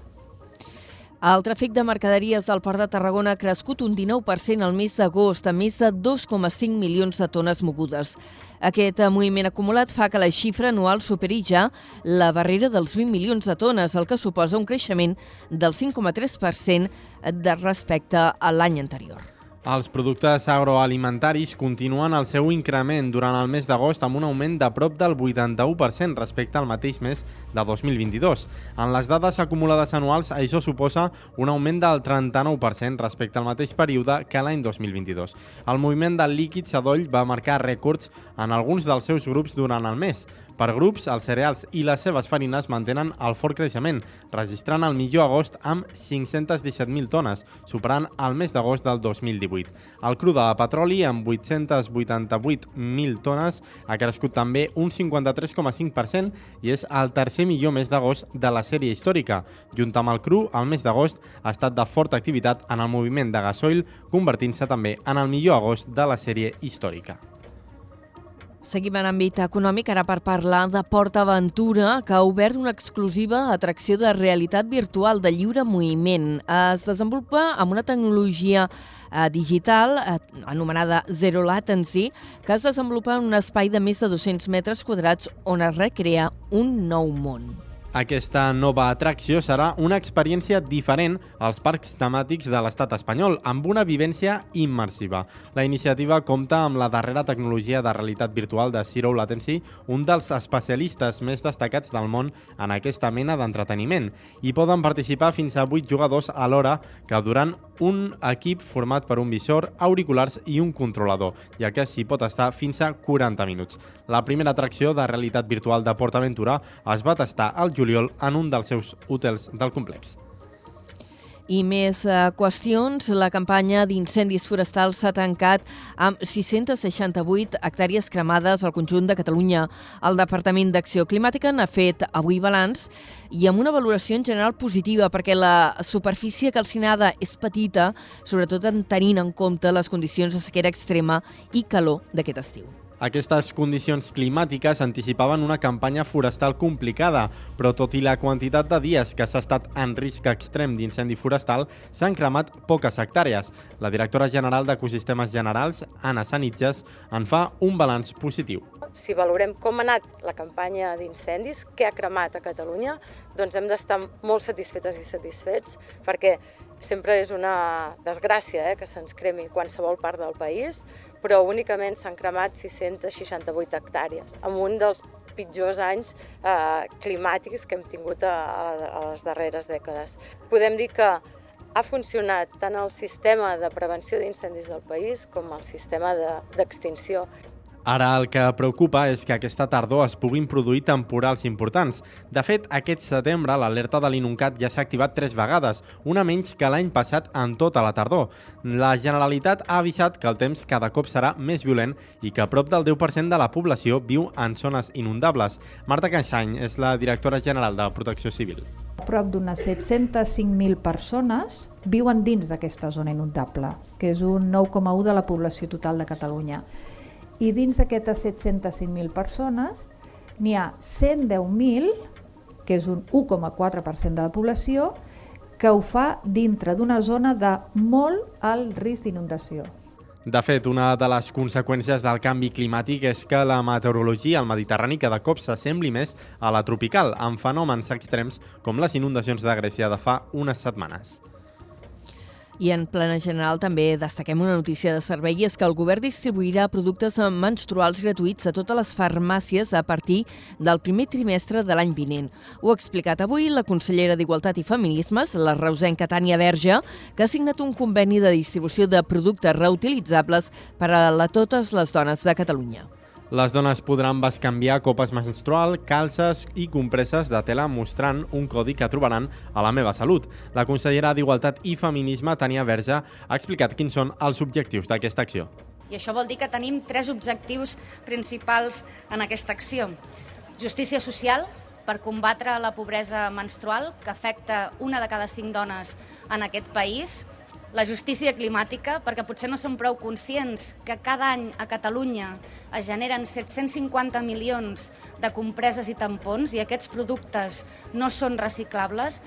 El tràfic de mercaderies al Port de Tarragona ha crescut un 19% al mes d'agost, a més de 2,5 milions de tones mogudes. Aquest moviment acumulat fa que la xifra anual superi ja la barrera dels 20 milions de tones, el que suposa un creixement del 5,3% de respecte a l'any anterior. Els productes agroalimentaris continuen el seu increment durant el mes d'agost amb un augment de prop del 81% respecte al mateix mes de 2022. En les dades acumulades anuals, això suposa un augment del 39% respecte al mateix període que l'any 2022. El moviment del líquid sadoll va marcar rècords en alguns dels seus grups durant el mes. Per grups, els cereals i les seves farines mantenen el fort creixement, registrant el millor agost amb 517.000 tones, superant el mes d'agost del 2018. El cru de petroli, amb 888.000 tones, ha crescut també un 53,5% i és el tercer millor mes d'agost de la sèrie històrica. Junt amb el cru, el mes d'agost ha estat de forta activitat en el moviment de gasoil, convertint-se també en el millor agost de la sèrie històrica. Seguim en àmbit econòmic, ara per parlar de Port Aventura, que ha obert una exclusiva atracció de realitat virtual de lliure moviment. Es desenvolupa amb una tecnologia eh, digital eh, anomenada Zero Latency, que es desenvolupa en un espai de més de 200 metres quadrats on es recrea un nou món. Aquesta nova atracció serà una experiència diferent als parcs temàtics de l'estat espanyol, amb una vivència immersiva. La iniciativa compta amb la darrera tecnologia de realitat virtual de Zero Latency, un dels especialistes més destacats del món en aquesta mena d'entreteniment. Hi poden participar fins a 8 jugadors alhora que durant un equip format per un visor, auriculars i un controlador, ja que s'hi pot estar fins a 40 minuts. La primera atracció de realitat virtual de PortAventura es va tastar al juliol en un dels seus hotels del complex. I més eh, qüestions. La campanya d'incendis forestals s'ha tancat amb 668 hectàrees cremades al conjunt de Catalunya. El Departament d'Acció Climàtica n'ha fet avui balanç i amb una valoració en general positiva perquè la superfície calcinada és petita, sobretot en tenint en compte les condicions de sequera extrema i calor d'aquest estiu. Aquestes condicions climàtiques anticipaven una campanya forestal complicada, però tot i la quantitat de dies que s'ha estat en risc extrem d'incendi forestal, s'han cremat poques hectàrees. La directora general d'Ecosistemes Generals, Anna Sanitges, en fa un balanç positiu. Si valorem com ha anat la campanya d'incendis, què ha cremat a Catalunya, doncs hem d'estar molt satisfetes i satisfets, perquè sempre és una desgràcia eh, que se'ns cremi qualsevol part del país, però únicament s'han cremat 668 hectàrees, amb un dels pitjors anys eh, climàtics que hem tingut a, a, les darreres dècades. Podem dir que ha funcionat tant el sistema de prevenció d'incendis del país com el sistema d'extinció. De, Ara el que preocupa és que aquesta tardor es puguin produir temporals importants. De fet, aquest setembre l'alerta de l'Inuncat ja s'ha activat tres vegades, una menys que l'any passat en tota la tardor. La Generalitat ha avisat que el temps cada cop serà més violent i que prop del 10% de la població viu en zones inundables. Marta Canxany és la directora general de Protecció Civil. Prop d'unes 705.000 persones viuen dins d'aquesta zona inundable, que és un 9,1 de la població total de Catalunya i dins d'aquestes 705.000 persones n'hi ha 110.000, que és un 1,4% de la població, que ho fa dintre d'una zona de molt alt risc d'inundació. De fet, una de les conseqüències del canvi climàtic és que la meteorologia al Mediterrani cada cop s'assembli més a la tropical, amb fenòmens extrems com les inundacions de Grècia de fa unes setmanes. I en plena general també destaquem una notícia de servei i és que el govern distribuirà productes menstruals gratuïts a totes les farmàcies a partir del primer trimestre de l'any vinent. Ho ha explicat avui la consellera d'Igualtat i Feminismes, la reusenca Tània Verge, que ha signat un conveni de distribució de productes reutilitzables per a la totes les dones de Catalunya. Les dones podran bescanviar copes menstrual, calces i compresses de tela mostrant un codi que trobaran a la meva salut. La consellera d'Igualtat i Feminisme, Tania Verge, ha explicat quins són els objectius d'aquesta acció. I això vol dir que tenim tres objectius principals en aquesta acció. Justícia social, per combatre la pobresa menstrual, que afecta una de cada cinc dones en aquest país, la justícia climàtica, perquè potser no som prou conscients que cada any a Catalunya es generen 750 milions de compreses i tampons i aquests productes no són reciclables,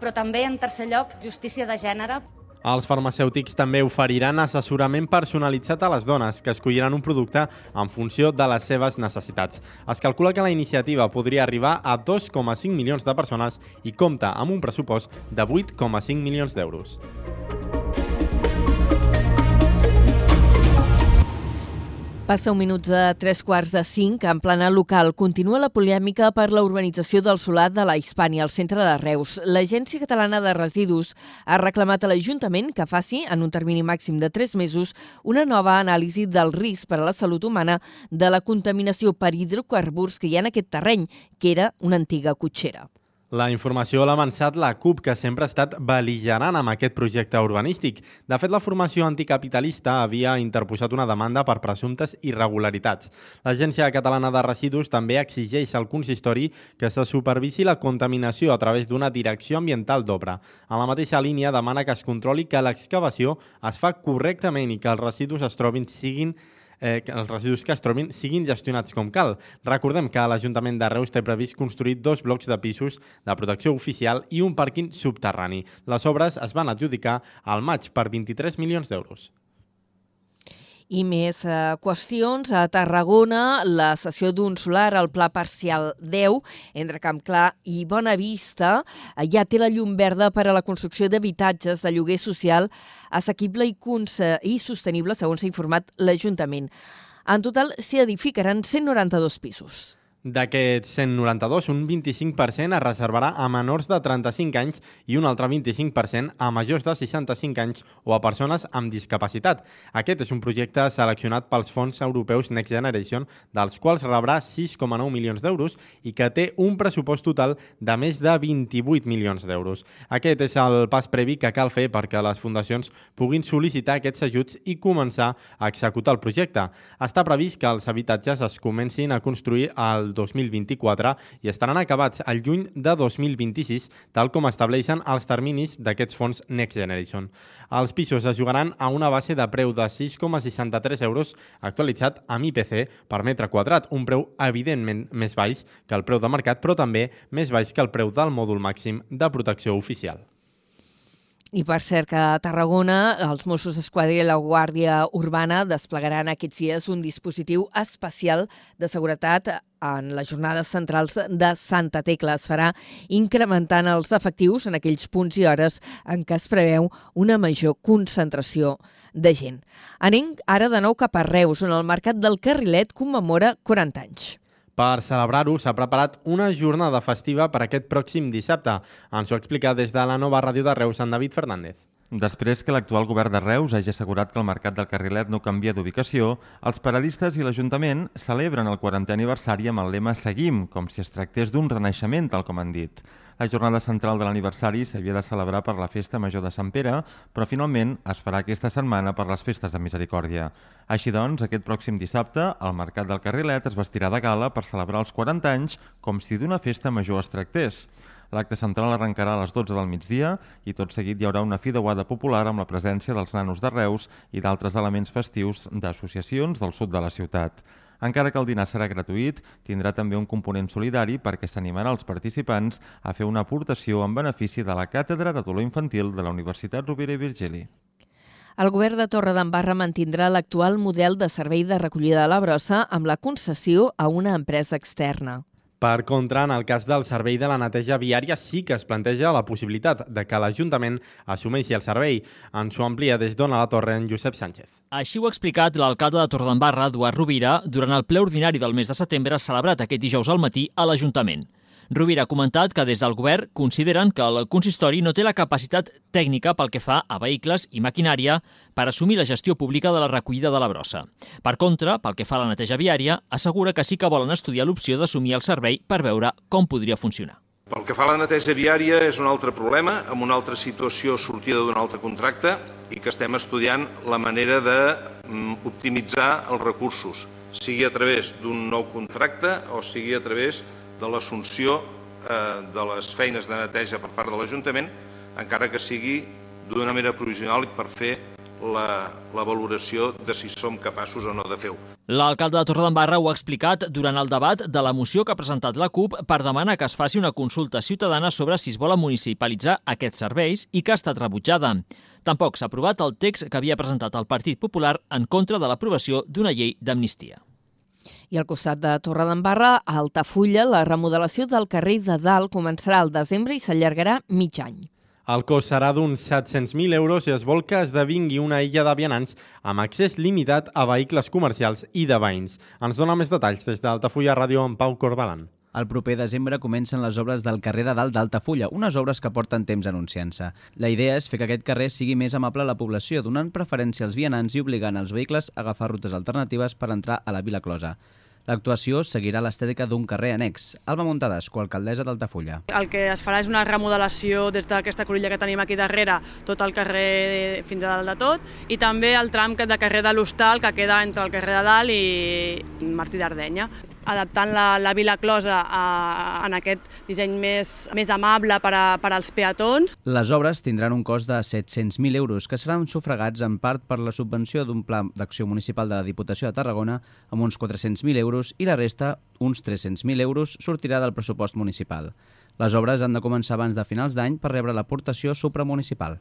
però també, en tercer lloc, justícia de gènere. Els farmacèutics també oferiran assessorament personalitzat a les dones, que escolliran un producte en funció de les seves necessitats. Es calcula que la iniciativa podria arribar a 2,5 milions de persones i compta amb un pressupost de 8,5 milions d'euros. Passa un minut de tres quarts de cinc. En plana local continua la polèmica per la urbanització del solar de la Hispània, al centre de Reus. L'Agència Catalana de Residus ha reclamat a l'Ajuntament que faci, en un termini màxim de tres mesos, una nova anàlisi del risc per a la salut humana de la contaminació per hidrocarburs que hi ha en aquest terreny, que era una antiga cotxera. La informació l'ha avançat la CUP, que sempre ha estat beligerant amb aquest projecte urbanístic. De fet, la formació anticapitalista havia interposat una demanda per presumptes irregularitats. L'Agència Catalana de Residus també exigeix al consistori que se supervisi la contaminació a través d'una direcció ambiental d'obra. En la mateixa línia demana que es controli que l'excavació es fa correctament i que els residus es trobin siguin eh, que els residus que es trobin siguin gestionats com cal. Recordem que l'Ajuntament de Reus té previst construir dos blocs de pisos de protecció oficial i un pàrquing subterrani. Les obres es van adjudicar al maig per 23 milions d'euros. I més eh, qüestions. A Tarragona, la sessió d'un solar al Pla Parcial 10, entre Camp Clar i Bona Vista, eh, ja té la llum verda per a la construcció d'habitatges de lloguer social assequible i, i sostenible, segons s'ha informat l'Ajuntament. En total s'hi edificaran 192 pisos. D'aquests 192, un 25% es reservarà a menors de 35 anys i un altre 25% a majors de 65 anys o a persones amb discapacitat. Aquest és un projecte seleccionat pels fons europeus Next Generation, dels quals rebrà 6,9 milions d'euros i que té un pressupost total de més de 28 milions d'euros. Aquest és el pas previ que cal fer perquè les fundacions puguin sol·licitar aquests ajuts i començar a executar el projecte. Està previst que els habitatges es comencin a construir al 2024 i estaran acabats al juny de 2026, tal com estableixen els terminis d'aquests fons Next Generation. Els pisos es jugaran a una base de preu de 6,63 euros actualitzat amb IPC per metre quadrat, un preu evidentment més baix que el preu de mercat, però també més baix que el preu del mòdul màxim de protecció oficial. I per cert que a Tarragona els Mossos d'Esquadra i la Guàrdia Urbana desplegaran aquests dies un dispositiu especial de seguretat en les jornades centrals de Santa Tecla. Es farà incrementant els efectius en aquells punts i hores en què es preveu una major concentració de gent. Anem ara de nou cap a Reus, on el Mercat del Carrilet commemora 40 anys. Per celebrar-ho s'ha preparat una jornada festiva per aquest pròxim dissabte. Ens ho explica des de la nova ràdio de Reus en David Fernández. Després que l'actual govern de Reus hagi assegurat que el mercat del carrilet no canvia d'ubicació, els paradistes i l'Ajuntament celebren el 40è aniversari amb el lema Seguim, com si es tractés d'un renaixement, tal com han dit. La jornada central de l'aniversari s'havia de celebrar per la Festa Major de Sant Pere, però finalment es farà aquesta setmana per les Festes de Misericòrdia. Així doncs, aquest pròxim dissabte, el Mercat del Carrilet es vestirà de gala per celebrar els 40 anys com si d'una festa major es tractés. L'acte central arrencarà a les 12 del migdia i tot seguit hi haurà una fideuada popular amb la presència dels nanos de Reus i d'altres elements festius d'associacions del sud de la ciutat. Encara que el dinar serà gratuït, tindrà també un component solidari perquè s'animarà els participants a fer una aportació en benefici de la Càtedra de Dolor Infantil de la Universitat Rovira i Virgili. El govern de Torredembarra mantindrà l'actual model de servei de recollida de la brossa amb la concessió a una empresa externa. Per contra, en el cas del servei de la neteja viària sí que es planteja la possibilitat de que l'Ajuntament assumeixi el servei. Ens ho amplia des d'Ona la Torre en Josep Sánchez. Així ho ha explicat l'alcalde de Torredembarra, Eduard Rovira, durant el ple ordinari del mes de setembre celebrat aquest dijous al matí a l'Ajuntament. Rovira ha comentat que des del govern consideren que el consistori no té la capacitat tècnica pel que fa a vehicles i maquinària per assumir la gestió pública de la recollida de la brossa. Per contra, pel que fa a la neteja viària, assegura que sí que volen estudiar l'opció d'assumir el servei per veure com podria funcionar. Pel que fa a la neteja viària és un altre problema, amb una altra situació sortida d'un altre contracte i que estem estudiant la manera d'optimitzar mm, els recursos, sigui a través d'un nou contracte o sigui a través de l'assumpció eh, de les feines de neteja per part de l'Ajuntament, encara que sigui d'una manera provisional per fer la, la valoració de si som capaços o no de fer-ho. L'alcalde de Torredembarra ho ha explicat durant el debat de la moció que ha presentat la CUP per demanar que es faci una consulta ciutadana sobre si es volen municipalitzar aquests serveis i que ha estat rebutjada. Tampoc s'ha aprovat el text que havia presentat el Partit Popular en contra de l'aprovació d'una llei d'amnistia. I al costat de Torredembarra, a Altafulla, la remodelació del carrer de Dalt començarà al desembre i s'allargarà mig any. El cost serà d'uns 700.000 euros i es vol que esdevingui una illa de vianants amb accés limitat a vehicles comercials i de veïns. Ens dona més detalls des d'Altafulla Ràdio amb Pau Corbalan. El proper desembre comencen les obres del carrer de Dalt d'Altafulla, unes obres que porten temps anunciant-se. La idea és fer que aquest carrer sigui més amable a la població, donant preferència als vianants i obligant els vehicles a agafar rutes alternatives per entrar a la Vila Closa. L'actuació seguirà l'estètica d'un carrer annex. Alba Montades, coalcaldessa d'Altafulla. El que es farà és una remodelació des d'aquesta cruïlla que tenim aquí darrere, tot el carrer fins a dalt de tot, i també el tram de carrer de l'Hostal, que queda entre el carrer de Dalt i Martí d'Ardenya adaptant la, la Vila Closa a, en aquest disseny més, més amable per, a, per als peatons. Les obres tindran un cost de 700.000 euros que seran sufragats en part per la subvenció d'un pla d'acció municipal de la Diputació de Tarragona amb uns 400.000 euros i la resta, uns 300.000 euros, sortirà del pressupost municipal. Les obres han de començar abans de finals d'any per rebre l'aportació supramunicipal.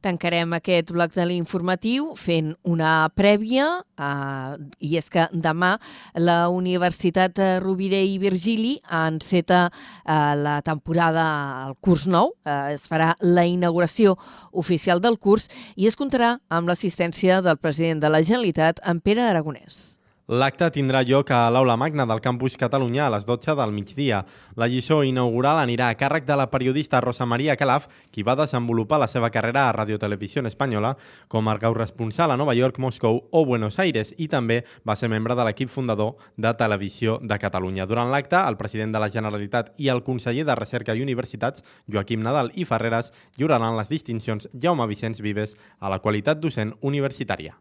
Tancarem aquest bloc de l'informatiu fent una prèvia, eh, i és que demà la Universitat Rovira i Virgili enceta eh, la temporada, el curs nou, eh, es farà la inauguració oficial del curs i es comptarà amb l'assistència del president de la Generalitat, en Pere Aragonès. L'acte tindrà lloc a l'Aula Magna del Campus Catalunya a les 12 del migdia. La lliçó inaugural anirà a càrrec de la periodista Rosa Maria Calaf, qui va desenvolupar la seva carrera a Radio Televisió Espanyola com a corresponsal a Nova York, Moscou o Buenos Aires i també va ser membre de l'equip fundador de Televisió de Catalunya. Durant l'acte, el president de la Generalitat i el conseller de Recerca i Universitats, Joaquim Nadal i Ferreres, lliuraran les distincions Jaume Vicenç Vives a la qualitat docent universitària.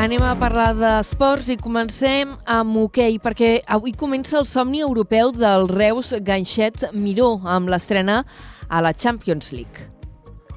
Anem a parlar d'esports i comencem amb hoquei, perquè avui comença el somni europeu del Reus Ganxet Miró amb l'estrena a la Champions League.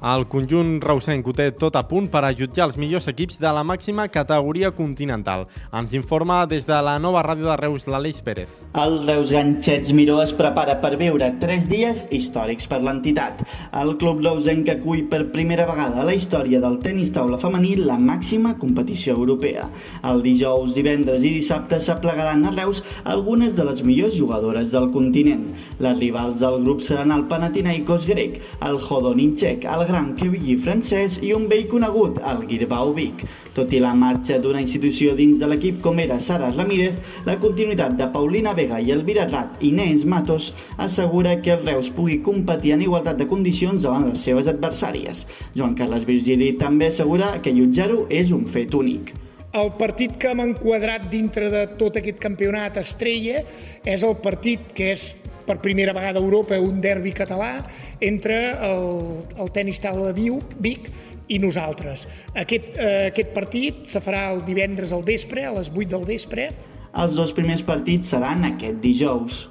El conjunt reusenc ho té tot a punt per a jutjar els millors equips de la màxima categoria continental. Ens informa des de la nova ràdio de Reus, l'Aleix Pérez. El Reus Ganxets Miró es prepara per viure tres dies històrics per l'entitat. El club reusenc acull per primera vegada a la història del tenis taula femení la màxima competició europea. El dijous, divendres i dissabte s'aplegaran a Reus algunes de les millors jugadores del continent. Les rivals del grup seran el Panathinaikos grec, el Hodonin txec, el gran quevillir francès i un vell conegut, el Guirbau Vic. Tot i la marxa d'una institució dins de l'equip com era Sara Ramírez, la continuïtat de Paulina Vega i Elvira Rat i Matos assegura que el Reus pugui competir en igualtat de condicions davant les seves adversàries. Joan Carles Virgili també assegura que jutjar-ho és un fet únic. El partit que hem enquadrat dintre de tot aquest campionat estrella és el partit que és per primera vegada a Europa un derbi català entre el, el tenis taula de Vic i nosaltres. Aquest, eh, aquest partit se farà el divendres al vespre, a les 8 del vespre. Els dos primers partits seran aquest dijous.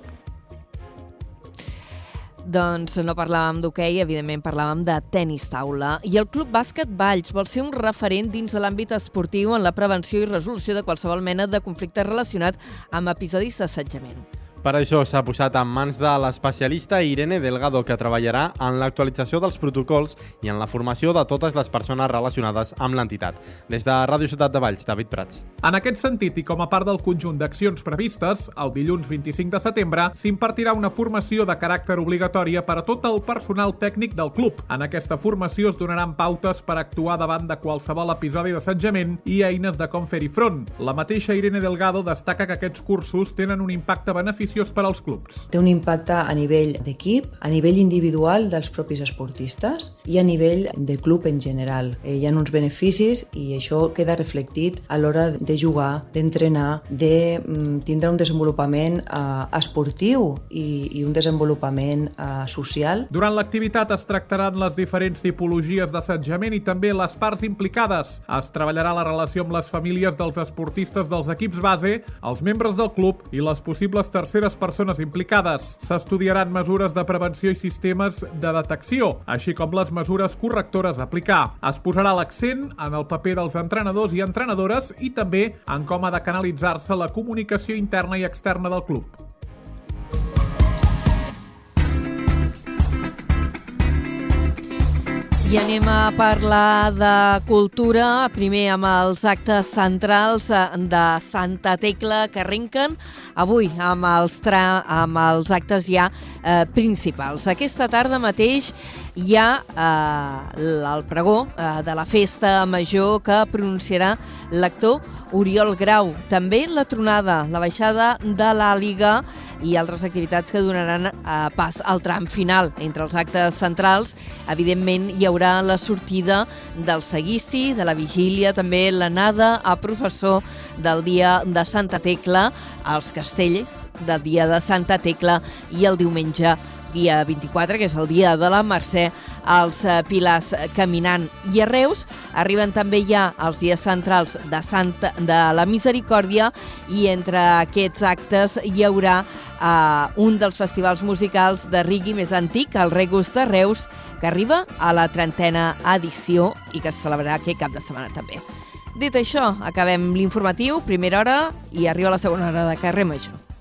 Doncs no parlàvem d'hoquei, evidentment parlàvem de tennis taula. I el Club Bàsquet Valls vol ser un referent dins de l'àmbit esportiu en la prevenció i resolució de qualsevol mena de conflicte relacionat amb episodis d'assetjament. Per això s'ha posat en mans de l'especialista Irene Delgado, que treballarà en l'actualització dels protocols i en la formació de totes les persones relacionades amb l'entitat. Des de Ràdio Ciutat de Valls, David Prats. En aquest sentit, i com a part del conjunt d'accions previstes, el dilluns 25 de setembre s'impartirà una formació de caràcter obligatòria per a tot el personal tècnic del club. En aquesta formació es donaran pautes per actuar davant de qualsevol episodi d'assetjament i eines de com fer-hi front. La mateixa Irene Delgado destaca que aquests cursos tenen un impacte beneficiós beneficiós per als clubs. Té un impacte a nivell d'equip, a nivell individual dels propis esportistes i a nivell de club en general. Eh, hi ha uns beneficis i això queda reflectit a l'hora de jugar, d'entrenar, de mm, tindre un desenvolupament eh, esportiu i, i un desenvolupament eh, social. Durant l'activitat es tractaran les diferents tipologies d'assetjament i també les parts implicades. Es treballarà la relació amb les famílies dels esportistes dels equips base, els membres del club i les possibles terceres terceres persones implicades. S'estudiaran mesures de prevenció i sistemes de detecció, així com les mesures correctores a aplicar. Es posarà l'accent en el paper dels entrenadors i entrenadores i també en com ha de canalitzar-se la comunicació interna i externa del club. I anem a parlar de cultura, primer amb els actes centrals eh, de Santa Tecla que arrenquen avui amb els, tra amb els actes ja eh, principals. Aquesta tarda mateix hi ha eh, el pregó eh, de la festa major que pronunciarà l'actor Oriol Grau. També la tronada, la baixada de l'Àliga i altres activitats que donaran eh, pas al tram final. Entre els actes centrals, evidentment, hi haurà la sortida del seguici, de la vigília, també l'anada a professor del dia de Santa Tecla, als castells del dia de Santa Tecla i el diumenge dia 24, que és el dia de la Mercè, els eh, Pilars caminant. I a Reus arriben també ja els dies centrals de, Santa, de la Misericòrdia i entre aquests actes hi haurà a un dels festivals musicals de reggae més antic, el Regus de Reus, que arriba a la trentena edició i que es celebrarà aquest cap de setmana també. Dit això, acabem l'informatiu, primera hora, i arriba la segona hora de carrer Major.